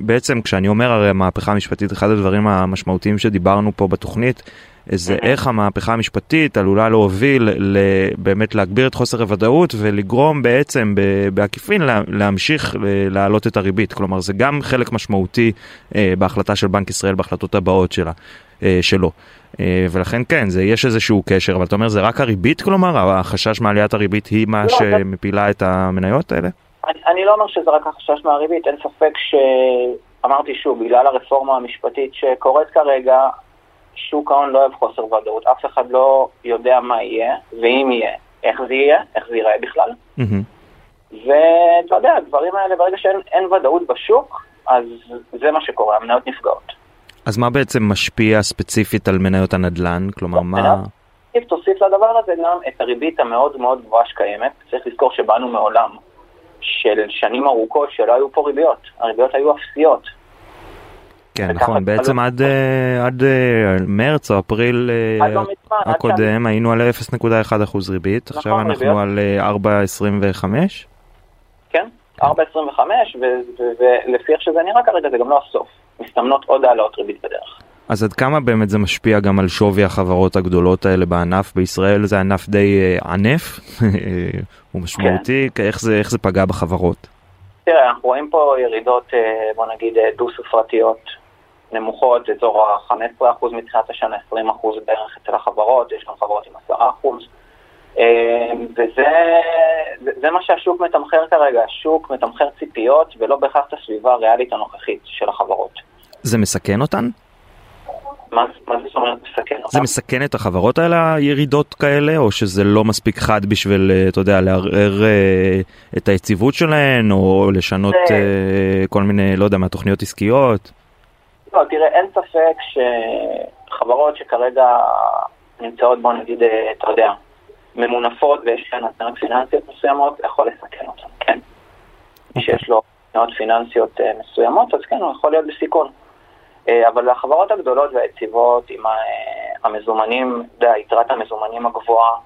בעצם כשאני אומר הרי המהפכה המשפטית, אחד הדברים המשמעותיים שדיברנו פה בתוכנית, זה איך המהפכה המשפטית עלולה להוביל באמת להגביר את חוסר הוודאות ולגרום בעצם בעקיפין להמשיך להעלות את הריבית. כלומר, זה גם חלק משמעותי אה, בהחלטה של בנק ישראל, בהחלטות הבאות שלה, אה, שלו. אה, ולכן כן, זה, יש איזשהו קשר, אבל אתה אומר זה רק הריבית כלומר? החשש מעליית הריבית היא מה לא, שמפילה את המניות האלה? אני, אני לא אומר שזה רק החשש מהריבית, אין ספק שאמרתי שוב, בגלל הרפורמה המשפטית שקורית כרגע, שוק ההון לא אוהב חוסר ודאות, אף אחד לא יודע מה יהיה, ואם יהיה, איך זה יהיה, איך זה ייראה בכלל. Mm-hmm. ואתה יודע, הדברים האלה, ברגע שאין ודאות בשוק, אז זה מה שקורה, המניות נפגעות. אז מה בעצם משפיע ספציפית על מניות הנדל"ן? כלומר, מה... תוסיף לדבר הזה גם את הריבית המאוד מאוד גבוהה שקיימת. צריך לזכור שבאנו מעולם של שנים ארוכות שלא היו פה ריביות, הריביות היו אפסיות. כן, נכון, בעצם עד, אה, עד אה, מרץ או אפריל אה, לא הקודם היינו על 0.1% ריבית, נכון, עכשיו אנחנו על 4.25? כן, 4.25 ולפי איך שזה נראה כרגע זה גם לא הסוף, מסתמנות עוד העלאות ריבית בדרך. אז עד כמה באמת זה משפיע גם על שווי החברות הגדולות האלה בענף? בישראל זה ענף די ענף, הוא משמעותי, כן. איך, זה, איך זה פגע בחברות? תראה, אנחנו רואים פה ירידות, בוא נגיד, דו-ספרתיות נמוכות, אזור ה-15% מתחילת השנה, 20% בערך אצל החברות, יש גם חברות עם 10%. וזה זה, זה מה שהשוק מתמחר כרגע, השוק מתמחר ציפיות ולא בהכרח את הסביבה הריאלית הנוכחית של החברות. זה מסכן אותן? מה, מה זה זאת אומרת מסכן אותן? זה מסכן את החברות האלה, ירידות כאלה, או שזה לא מספיק חד בשביל, אה, אתה יודע, לערער אה, את היציבות שלהן, או לשנות זה... אה, כל מיני, לא יודע, מהתוכניות עסקיות? לא, תראה, אין ספק שחברות שכרגע נמצאות, בוא נגיד, אתה יודע, ממונפות ויש להן התנאות פיננסיות מסוימות, יכול לסכן אותן, כן. מי אוקיי. שיש לו התנאות פיננסיות מסוימות, אז כן, הוא יכול להיות בסיכון. אה, אבל החברות הגדולות והיציבות עם המזומנים, אתה יודע, יתרת המזומנים הגבוהה,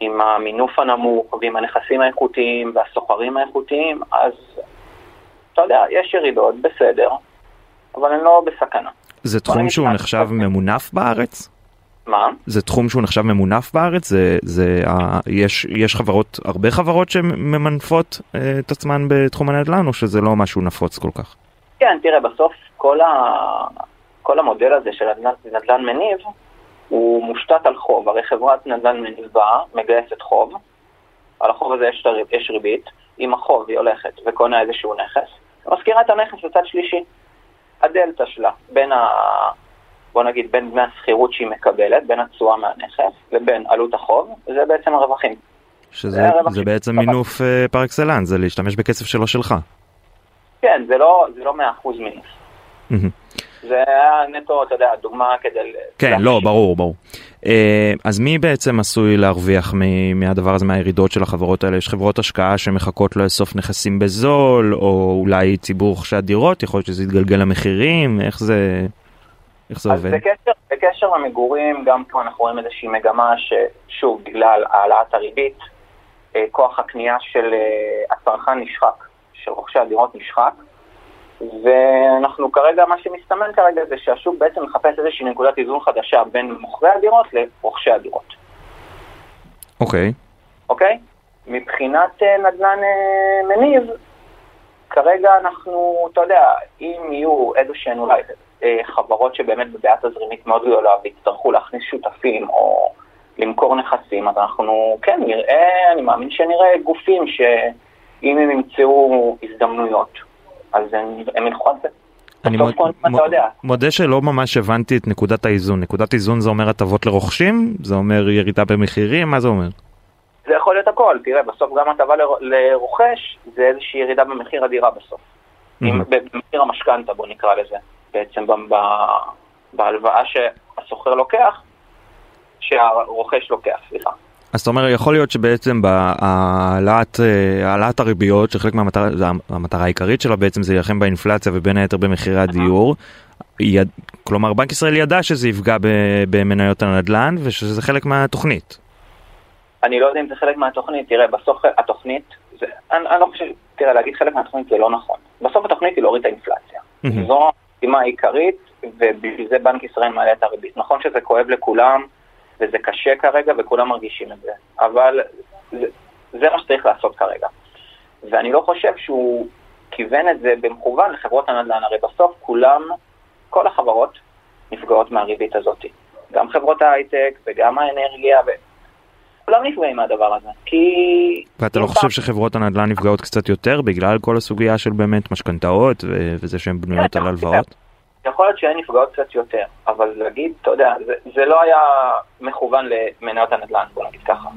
עם המינוף הנמוך ועם הנכסים האיכותיים והסוחרים האיכותיים, אז אתה יודע, יש ירידות, בסדר, אבל הן לא בסכנה. זה תחום שהוא נחשב ממונף בארץ? מה? זה תחום שהוא נחשב ממונף בארץ? זה, זה, uh, יש, יש חברות, הרבה חברות שממנפות uh, את עצמן בתחום הנדל"ן, או שזה לא משהו נפוץ כל כך? כן, תראה, בסוף כל, ה... כל המודל הזה של נדל"ן מניב, הוא מושתת על חוב. הרי חברת נדל"ן מניב באה, מגייסת חוב, על החוב הזה יש, יש ריבית, עם החוב היא הולכת וקונה איזשהו נכס, מזכירה את הנכס לצד שלישי. הדלתא שלה בין ה... בוא נגיד בין דמי השכירות שהיא מקבלת, בין התשואה מהנכס לבין עלות החוב, זה בעצם הרווחים. שזה זה, זה בעצם מינוף uh, פר אקסלנס, זה להשתמש בכסף שלא שלך. כן, זה לא, זה לא 100% מינוף. זה היה נטו, אתה יודע, דוגמה כדי... כן, לא, ברור, ברור. אה, אז מי בעצם עשוי להרוויח מהדבר הזה, מהירידות של החברות האלה? יש חברות השקעה שמחכות לאסוף נכסים בזול, או אולי ציבור רוכשי הדירות, יכול להיות שזה יתגלגל למחירים, איך זה, איך זה אז עובד? בקשר, בקשר למגורים, גם פה אנחנו רואים איזושהי מגמה ששוב, בגלל העלאת הריבית, אה, כוח הקנייה של אה, הצרכן נשחק, של רוכשי הדירות נשחק, ואנחנו כרגע, מה שמסתמן כרגע זה שהשוק בעצם מחפש איזושהי נקודת איזון חדשה בין מוכרי הדירות לרוכשי הדירות, אוקיי. אוקיי? מבחינת אה, נדל"ן אה, מניב, כרגע אנחנו, אתה יודע, אם יהיו איזה שהן אולי אה, חברות שבאמת בבעיה תזרימית מאוד גדולה ויצטרכו להכניס שותפים או למכור נכסים, אז אנחנו כן נראה, אני מאמין שנראה גופים שאם הם ימצאו הזדמנויות, אז הם, הם ילכו על זה. אני אתה יודע, מודה שלא ממש הבנתי את נקודת האיזון. נקודת איזון זה אומר הטבות לרוכשים? זה אומר ירידה במחירים? מה זה אומר? זה יכול להיות הכל, תראה, בסוף גם הטבה לר- לרוכש זה איזושהי ירידה במחיר הדירה בסוף. אם- Mhm. במחיר המשכנתה, בוא נקרא לזה, בעצם ב- ב- בהלוואה שהשוכר לוקח, שהרוכש לוקח, סליחה. אז אתה אומר, יכול להיות שבעצם בהעלאת אה, הריביות, שחלק מהמטרה, המטרה העיקרית שלה בעצם זה להילחם באינפלציה ובין היתר במחירי הדיור. יד, כלומר, בנק ישראל ידע שזה יפגע במניות הנדל"ן ושזה חלק מהתוכנית. אני לא יודע אם זה חלק מהתוכנית, תראה, בסוף התוכנית, זה, אני, אני לא חושב, תראה, להגיד חלק מהתוכנית זה לא נכון. בסוף התוכנית היא להוריד את האינפלציה. מהמם. זו המשימה העיקרית, ובשביל זה בנק ישראל מעלה את הריבית. נכון שזה כואב לכולם, וזה קשה כרגע, וכולם מרגישים את זה, אבל זה, זה מה שצריך לעשות כרגע. ואני לא חושב שהוא כיוון את זה במכוון לחברות הנדל"ן, הרי בסוף כולם, כל החברות נפגעות מהריבית הזאת. גם חברות ההייטק וגם האנרגיה, ו... כולם נפגעים מהדבר הזה, כי... ואתה לא אם חושב שחברות הנדל"ן נפגעות קצת יותר בגלל כל הסוגיה של באמת משכנתאות ו- וזה שהן בנויות כן, על. הלוואות? יכול להיות שהן נפגעות קצת יותר, אבל להגיד, אתה יודע, זה, זה לא היה מכוון למניות הנדל"ן, בוא נגיד ככה.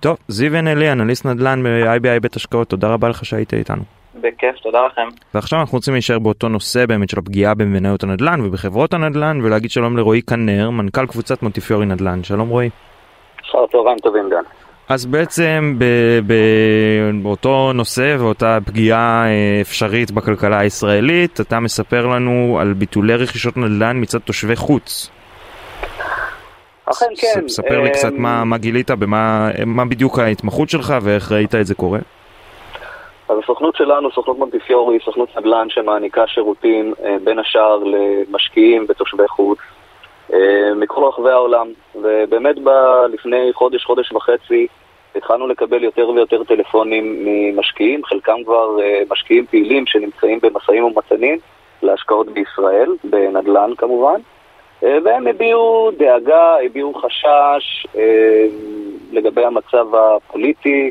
טוב, זיו אנלי, אנליסט נדל"ן ב-IBI בית השקעות, תודה רבה לך שהיית איתנו. בכיף, תודה לכם. ועכשיו אנחנו רוצים להישאר באותו נושא באמת של הפגיעה במניות הנדל"ן ובחברות הנדל"ן ולהגיד שלום לרועי כנר, מנכ"ל קבוצת מוטיפיורי נדל"ן. שלום רועי. אחר צהריים טובים דן. אז בעצם באותו נושא ואותה פגיעה אה, אפשרית בכלכלה הישראלית, אתה מספר לנו על ביטולי רכישות נדל"ן מצד תושבי חוץ. אכן כן. ספר לי קצת מה, מה גילית, במה מה בדיוק ההתמחות שלך ואיך ראית את זה קורה. אז הסוכנות שלנו, סוכנות מונטיפיורי, סוכנות נדל"ן שמעניקה שירותים אה, בין השאר למשקיעים ותושבי חוץ אה, מכל רחבי העולם. ובאמת ב- לפני חודש, חודש וחצי, התחלנו לקבל יותר ויותר טלפונים ממשקיעים, חלקם כבר אה, משקיעים פעילים שנמצאים במשאים ומתנים להשקעות בישראל, בנדל"ן כמובן. אה, והם הביעו דאגה, הביעו חשש אה, לגבי המצב הפוליטי,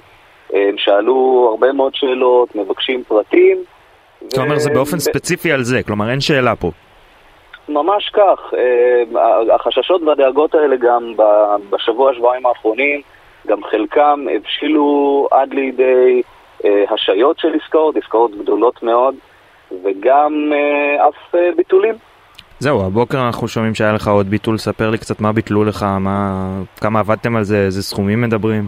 הם שאלו הרבה מאוד שאלות, מבקשים פרטים. אתה אומר זה באופן ספציפי על זה, כלומר אין שאלה פה. ממש כך. החששות והדאגות האלה גם בשבוע, שבועיים האחרונים, גם חלקם הבשילו עד לידי אה, השעיות של עסקאות, עסקאות גדולות מאוד, וגם אה, אף אה, ביטולים. זהו, הבוקר אנחנו שומעים שהיה לך עוד ביטול, ספר לי קצת מה ביטלו לך, מה, כמה עבדתם על זה, איזה סכומים מדברים.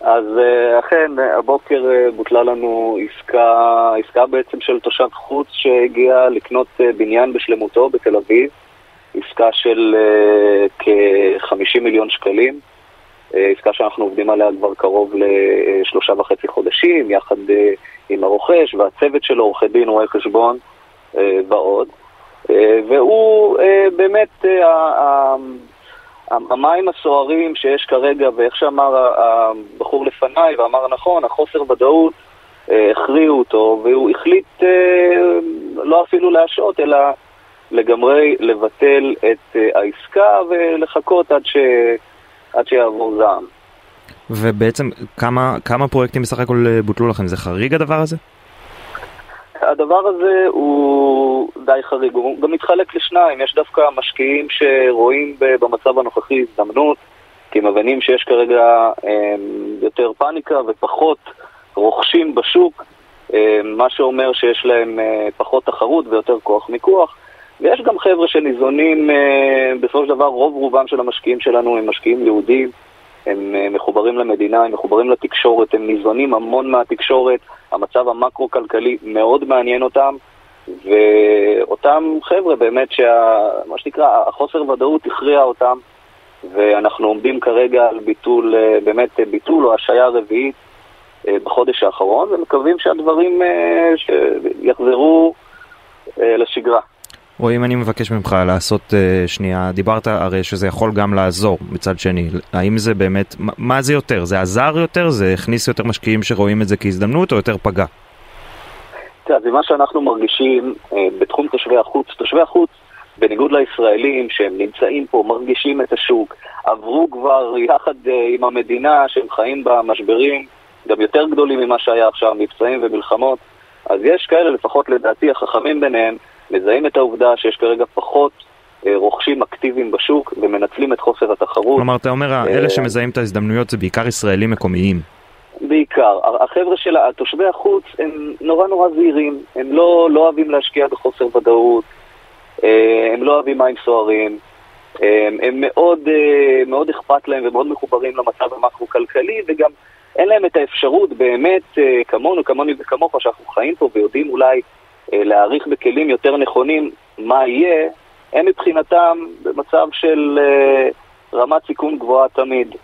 אז אה, אכן, הבוקר אה, בוטלה לנו עסקה, עסקה בעצם של תושב חוץ שהגיע לקנות אה, בניין בשלמותו בתל אביב, עסקה של אה, כ-50 מיליון שקלים, עסקה שאנחנו עובדים עליה כבר קרוב לשלושה וחצי חודשים, יחד אה, עם הרוכש והצוות שלו, עורכי דין, רואי חשבון אה, ועוד. אה, והוא אה, באמת אה, המים הסוערים שיש כרגע, ואיך שאמר הבחור לפניי, ואמר נכון, החוסר ודאות אה, הכריעו אותו, והוא החליט אה, לא אפילו להשעות, אלא לגמרי לבטל את אה, העסקה ולחכות עד, ש... עד שיעבור זעם. ובעצם כמה, כמה פרויקטים בסך הכל אה, בוטלו לכם? זה חריג הדבר הזה? הדבר הזה הוא די חריג, הוא גם מתחלק לשניים, יש דווקא משקיעים שרואים במצב הנוכחי הזדמנות, כי הם מבינים שיש כרגע אה, יותר פאניקה ופחות רוכשים בשוק, מה שאומר שיש להם פחות תחרות ויותר כוח מיקוח. ויש גם חבר'ה שניזונים, בסופו של דבר רוב רובם של המשקיעים שלנו הם משקיעים יהודים, הם מחוברים למדינה, הם מחוברים לתקשורת, הם ניזונים המון מהתקשורת, המצב המקרו-כלכלי מאוד מעניין אותם, ואותם חבר'ה באמת, שה, מה שנקרא, החוסר ודאות הכריע אותם, ואנחנו עומדים כרגע על ביטול, באמת ביטול או השעיה רביעית בחודש האחרון, ומקווים שהדברים יחזרו לשגרה. או אם אני מבקש ממך לעשות uh, שנייה, דיברת הרי שזה יכול גם לעזור מצד שני, האם זה באמת, מה זה יותר? זה עזר יותר? זה הכניס יותר משקיעים שרואים את זה כהזדמנות או יותר פגע? תראה, זה מה שאנחנו מרגישים uh, בתחום תושבי החוץ. תושבי החוץ, בניגוד לישראלים שהם נמצאים פה, מרגישים את השוק, עברו כבר יחד uh, עם המדינה שהם חיים במשברים גם יותר גדולים ממה שהיה עכשיו, מבצעים ומלחמות, אז יש כאלה, לפחות לדעתי, החכמים ביניהם, מזהים את העובדה שיש כרגע פחות אה, רוכשים אקטיביים בשוק ומנצלים את חוסר התחרות. כלומר, אתה אומר, אה, אלה שמזהים את ההזדמנויות זה בעיקר ישראלים מקומיים. בעיקר. החבר'ה של תושבי החוץ הם נורא נורא זהירים, הם לא, לא אוהבים להשקיע בחוסר ודאות, אה, הם לא אוהבים מים סוערים, הם מאוד, מאוד אכפת להם ומאוד מחוברים למצב המקרו-כלכלי וגם אין להם את האפשרות באמת, כמונו, כמוני וכמוך, שאנחנו חיים פה ויודעים אולי להעריך בכלים יותר נכונים מה יהיה, הם מבחינתם במצב של אה, רמת סיכון גבוהה תמיד.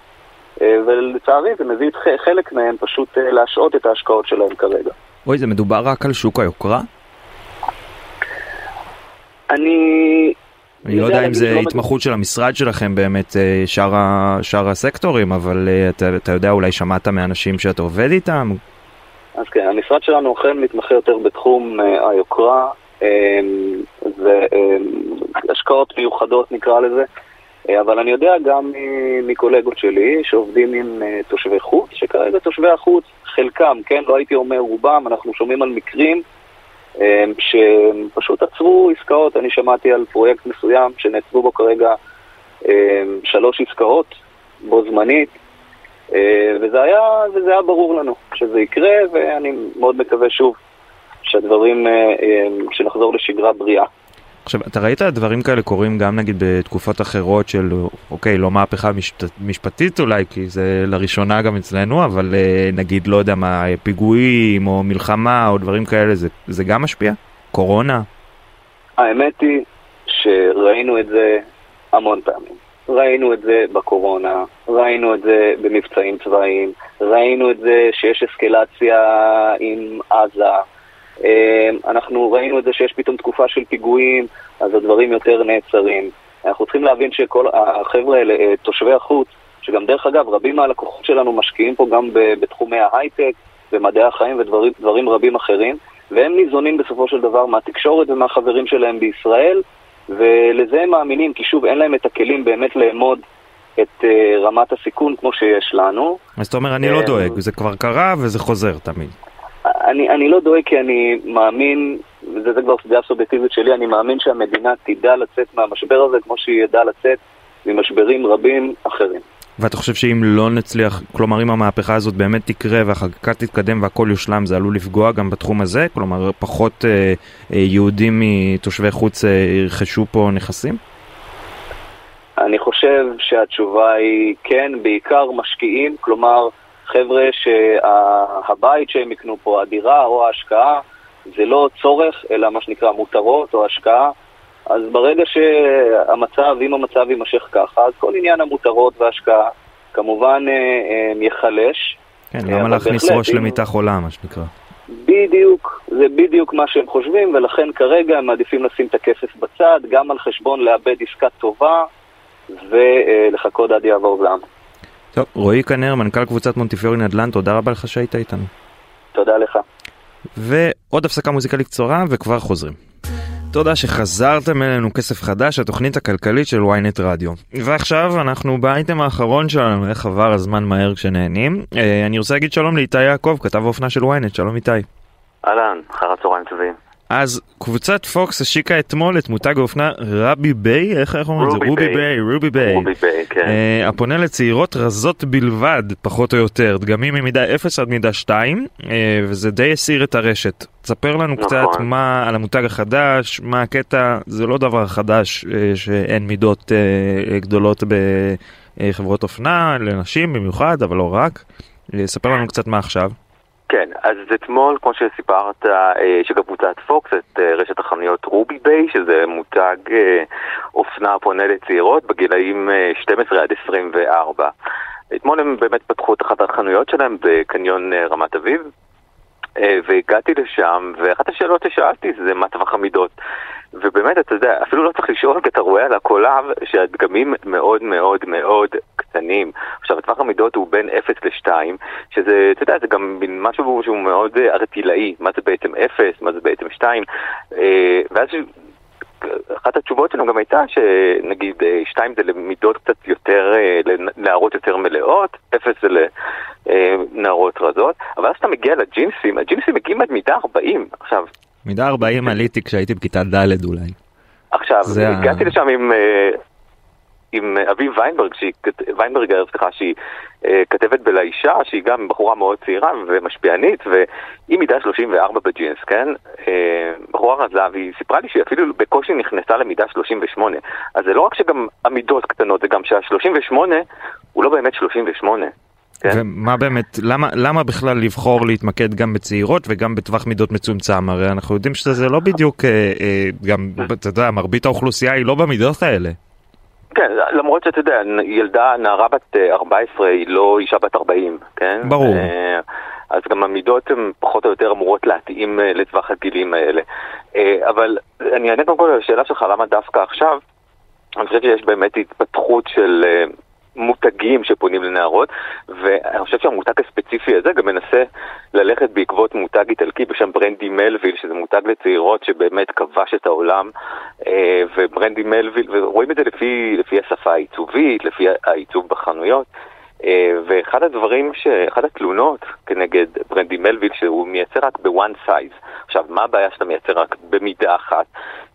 אה, ולצערי זה מביא את חלק מהם פשוט להשעות את ההשקעות שלהם כרגע. אוי, זה מדובר רק על שוק היוקרה? אני... אני לא יודע אם זה לא התמחות של המשרד שלכם באמת, שאר, שאר הסקטורים, אבל אתה, אתה יודע, אולי שמעת מאנשים שאתה עובד איתם? אז כן, המשרד שלנו אכן מתמחה יותר בתחום uh, היוקרה והשקעות um, מיוחדות נקרא לזה, uh, אבל אני יודע גם מקולגות שלי שעובדים עם uh, תושבי חוץ, שכרגע תושבי החוץ, חלקם, כן, לא הייתי אומר רובם, אנחנו שומעים על מקרים um, שפשוט עצרו עסקאות, אני שמעתי על פרויקט מסוים שנעצרו בו כרגע um, שלוש עסקאות בו זמנית. אה, וזה היה, וזה היה ברור לנו שזה יקרה, ואני מאוד מקווה שוב שהדברים, אה, אה, שנחזור לשגרה בריאה. עכשיו, אתה ראית דברים כאלה קורים גם נגיד בתקופות אחרות של, אוקיי, לא מהפכה משפט, משפטית אולי, כי זה לראשונה גם אצלנו, אבל נגיד, לא יודע מה, פיגועים או מלחמה או דברים כאלה, זה, זה גם משפיע? קורונה? האמת היא שראינו את זה המון פעמים. ראינו את זה בקורונה, ראינו את זה במבצעים צבאיים, ראינו את זה שיש אסקלציה עם עזה, אמ, אנחנו ראינו את זה שיש פתאום תקופה של פיגועים, אז הדברים יותר נעצרים. אנחנו צריכים להבין שכל החבר'ה האלה, אה, תושבי החוץ, שגם דרך אגב, רבים מהלקוחות שלנו משקיעים פה גם בתחומי ההייטק, במדעי החיים ודברים רבים אחרים, והם ניזונים בסופו של דבר מהתקשורת ומהחברים שלהם בישראל, ולזה הם מאמינים, כי שוב, אין להם את הכלים באמת לאמוד את uh, רמת הסיכון כמו שיש לנו. אז אתה אומר, אני לא אה, דואג, זה כבר קרה וזה חוזר תמיד. אני, אני לא דואג כי אני מאמין, וזה כבר סוגיה סובייקטיבית שלי, אני מאמין שהמדינה תדע לצאת מהמשבר הזה כמו שהיא ידעה לצאת ממשברים רבים אחרים. ואתה חושב שאם לא נצליח, כלומר אם המהפכה הזאת באמת תקרה והחקיקה תתקדם והכל יושלם, זה עלול לפגוע גם בתחום הזה? כלומר פחות אה, אה, יהודים מתושבי חוץ אה, ירכשו פה נכסים? אני חושב שהתשובה היא כן, בעיקר משקיעים, כלומר חבר'ה שהבית שהם יקנו פה, הדירה או ההשקעה, זה לא צורך, אלא מה שנקרא מותרות או השקעה. אז ברגע שהמצב, אם המצב יימשך ככה, אז כל עניין המותרות וההשקעה כמובן אה, אה, ייחלש. כן, למה להכניס ראש למיטה חולה, מה שנקרא. בדיוק, זה בדיוק מה שהם חושבים, ולכן כרגע הם מעדיפים לשים את הכסף בצד, גם על חשבון לאבד עסקה טובה ולחכות עד יעבור זעם. טוב, רועי כנר, מנכ"ל קבוצת מונטיפיורי נדל"ן, תודה רבה לך שהיית איתנו. תודה לך. ועוד הפסקה מוזיקלית קצרה וכבר חוזרים. תודה שחזרתם אלינו כסף חדש, התוכנית הכלכלית של ynet רדיו. ועכשיו אנחנו באייטם האחרון שלנו, איך עבר הזמן מהר כשנהנים. אה, אני רוצה להגיד שלום לאיתי יעקב, כתב האופנה של ynet, שלום איתי. אהלן, אחר הצהריים טובים. אז קבוצת פוקס השיקה אתמול את מותג האופנה רבי ביי, איך אנחנו אומרים את זה? רובי ביי, רובי ביי. רובי ביי, כן. אה, הפונה לצעירות רזות בלבד, פחות או יותר, דגמים ממידה 0 עד מידה 2, אה, וזה די הסיר את הרשת. תספר לנו נכון. קצת מה על המותג החדש, מה הקטע, זה לא דבר חדש אה, שאין מידות אה, גדולות בחברות אופנה, לנשים במיוחד, אבל לא רק. ספר לנו קצת מה עכשיו. כן, אז אתמול, כמו שסיפרת, אה, שגם קבוצת פוקס, את אה, רשת החנויות רובי ביי, שזה מותג אה, אופנה פונה לצעירות בגילאים אה, 12 עד 24. אתמול הם באמת פתחו את אחת החנויות שלהם בקניון רמת אביב, והגעתי לשם, ואחת השאלות ששאלתי זה מה טווח המידות. ובאמת, אתה יודע, אפילו לא צריך לשאול, כי אתה רואה על הקולב שהדגמים מאוד מאוד מאוד קטנים. עכשיו, טווח המידות הוא בין 0 ל-2, שזה, אתה יודע, זה גם משהו שהוא מאוד אה, ארטילאי, מה זה בעצם 0, מה זה בעצם 2, אה, ואז אחת התשובות שלנו גם הייתה שנגיד 2 זה למידות קצת יותר, אה, לנערות יותר מלאות, 0 זה לנערות רזות, אבל אז אתה מגיע לג'ינסים, הג'ינסים מגיעים עד מידה 40. עכשיו, מידה 40 עליתי כשהייתי בכיתה ד' אולי. עכשיו, הגעתי לשם עם, אה, עם אביב ויינברג, שהיא, ויינברגר, סליחה, שהיא אה, כתבת בלאישה, שהיא גם בחורה מאוד צעירה ומשפיענית, והיא מידה 34 בג'ינס, כן? אה, בחורה רזה, והיא סיפרה לי שהיא אפילו בקושי נכנסה למידה 38. אז זה לא רק שגם המידות קטנות, זה גם שה-38 הוא לא באמת 38. כן? ומה באמת, למה, למה בכלל לבחור להתמקד גם בצעירות וגם בטווח מידות מצומצם? הרי אנחנו יודעים שזה לא בדיוק, אה, אה, גם, אתה יודע, מרבית האוכלוסייה היא לא במידות האלה. כן, למרות שאתה יודע, ילדה, נערה בת אה, 14 היא לא אישה בת 40, כן? ברור. אה, אז גם המידות הן פחות או יותר אמורות להתאים אה, לטווח הגילים האלה. אה, אבל אני אענה קודם כל על השאלה שלך, למה דווקא עכשיו? אני חושב שיש באמת התפתחות של אה, מותגים שפונים לנערות, ואני חושב שהמותג הספציפי הזה גם מנסה ללכת בעקבות מותג איטלקי בשם ברנדי מלוויל, שזה מותג לצעירות שבאמת כבש את העולם, אה, וברנדי מלוויל, ורואים את זה לפי, לפי השפה העיצובית, לפי העיצוב בחנויות. אה, ואחד הדברים, ש... אחת התלונות כנגד ברנדי מלוויל, שהוא מייצר רק ב one size. עכשיו, מה הבעיה שאתה מייצר רק במידה אחת?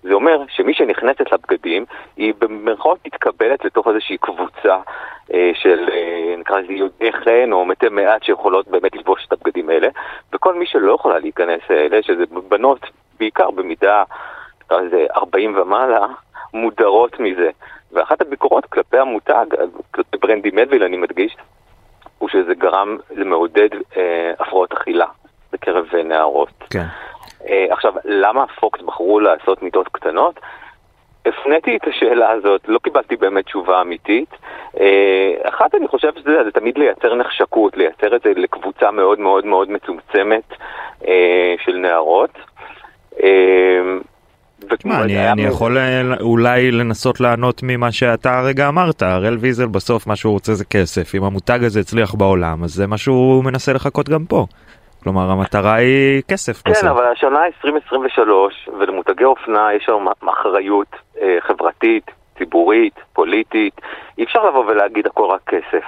זה אומר שמי שנכנסת לבגדים, היא במרכאות מתקבלת לתוך איזושהי קבוצה אה, של, אה, נקרא לזה יודעי חן או מתי מעט שיכולות באמת ללבוש את הבגדים האלה, וכל מי שלא יכולה להיכנס אלה, שזה בנות בעיקר במידה, נקרא לזה 40 ומעלה, מודרות מזה. ואחת הביקורות כלפי המותג, כלפי ברנדי מדוויל אני מדגיש, הוא שזה גרם, זה מעודד אה, הפרעות אכילה בקרב אה, נערות. כן. אה, עכשיו, למה פוקס בחרו לעשות מיטות קטנות? הפניתי את השאלה הזאת, לא קיבלתי באמת תשובה אמיתית. אה, אחת, אני חושב שזה זה תמיד לייצר נחשקות, לייצר את זה לקבוצה מאוד מאוד מאוד מצומצמת אה, של נערות. אה, מה, אני, אני יכול אה, אולי לנסות לענות ממה שאתה הרגע אמרת, הראל ויזל בסוף מה שהוא רוצה זה כסף, אם המותג הזה הצליח בעולם אז זה מה שהוא מנסה לחכות גם פה. כלומר המטרה היא כסף כן, בסוף. אבל השנה 2023, ולמותגי אופנה יש שם אחריות אה, חברתית, ציבורית, פוליטית. אי אפשר לבוא ולהגיד הכל רק כסף.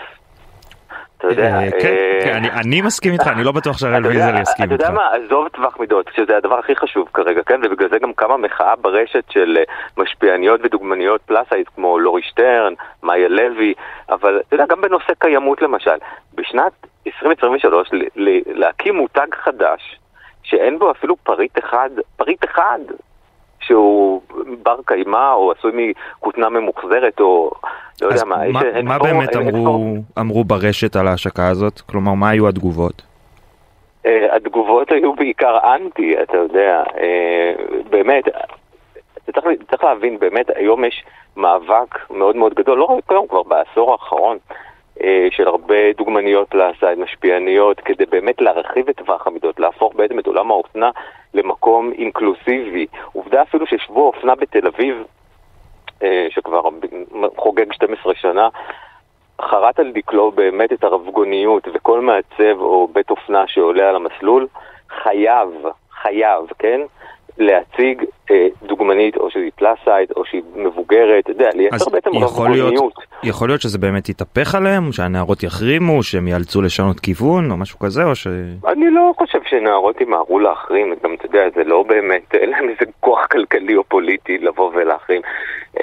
אתה יודע, אה, כן, אה, כן, אני- מסכים איתך, אני לא בטוח שהראל אתה ויזל יסכים אתה איתך. יודע מה, עזוב טווח מידות, שזה הדבר הכי חשוב כרגע, כן? ובגלל זה גם קמה מחאה ברשת של אה, משפיעניות ודוגמניות פלאסייד כמו לורי שטרן, מאיה לוי, אבל אתה יודע, גם בנושא קיימות למשל, בשנת 2023 ל- ל- להקים מותג חדש, שאין בו אפילו פריט אחד, פריט אחד שהוא בר קיימא או עשוי מכותנה ממוחזרת או לא יודע מה, מה- אין מה ספור- באמת אין אמרו- ספור- אמרו ברשת על ההשקה הזאת? כלומר מה היו התגובות? אה, התגובות היו בעיקר אנטי, אתה יודע, אה, באמת, אתה צריך, צריך להבין, באמת, היום יש מאבק מאוד מאוד גדול, לא רק היום, כבר בעשור האחרון, של הרבה דוגמניות פלאסייד, משפיעניות, כדי באמת להרחיב את טווח המידות, להפוך בעצם את עולם האופנה למקום אינקלוסיבי. עובדה אפילו ששבוע אופנה בתל אביב, אה, שכבר חוגג 12 שנה, חרט על דקלו באמת את הרבגוניות, וכל מעצב או בית אופנה שעולה על המסלול חייב, חייב, כן? להציג אה, דוגמנית או שהיא פלאס סייד או שהיא מבוגרת, אתה יודע, לייצר בעצם רבגוניות. יכול להיות שזה באמת יתהפך עליהם, שהנערות יחרימו, שהם יאלצו לשנות כיוון או משהו כזה, או ש... אני לא חושב שנערות ימהרו להחרים, גם אתה יודע, זה לא באמת, אין להם איזה כוח כלכלי או פוליטי לבוא ולהחרים.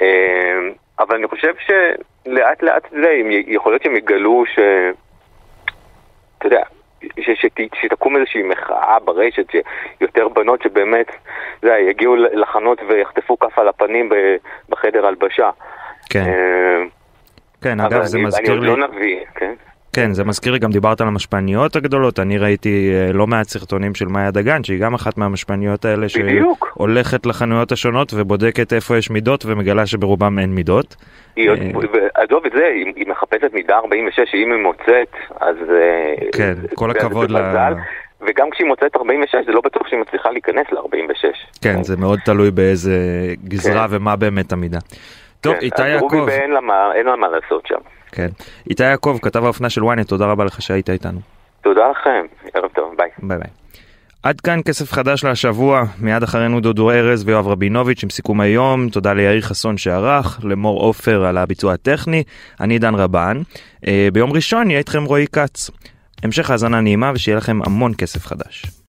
אה, אבל אני חושב שלאט לאט זה, יכול להיות שהם יגלו ש... אתה יודע, ש- שת- שתקום איזושהי מחאה ברשת, שיותר בנות שבאמת, יודע, יגיעו לחנות ויחטפו כף על הפנים ב- בחדר הלבשה. כן, אה, כן, אגב, זה אני- מזכיר אני לי... עוד לא נביא, כן? כן, זה מזכיר לי, גם דיברת על המשפניות הגדולות, אני ראיתי אה, לא מעט סרטונים של מאיה דגן, שהיא גם אחת מהמשפניות האלה, בדיוק. שהולכת לחנויות השונות ובודקת איפה יש מידות ומגלה שברובם אין מידות. אה. עזוב את זה, היא מחפשת מידה 46, שאם היא מוצאת, אז... אה, כן, כל הכבוד ל-. וגם כשהיא מוצאת 46, זה לא בטוח שהיא מצליחה להיכנס ל-46. כן, זה מאוד תלוי באיזה גזרה כן. ומה באמת המידה. טוב, איתי רובי יעקב, אין לה מה לעשות שם. כן, איתי יעקב, כתב האופנה של ynet, תודה רבה לך שהיית איתנו. תודה לכם, ערב טוב, ביי. ביי ביי. עד כאן כסף חדש להשבוע, מיד אחרינו דודו ארז ויואב רבינוביץ' עם סיכום היום, תודה ליאיר חסון שערך, למור עופר על הביצוע הטכני, אני דן רבן. אה, ביום ראשון יהיה איתכם רועי כץ. המשך האזנה נעימה ושיהיה לכם המון כסף חדש.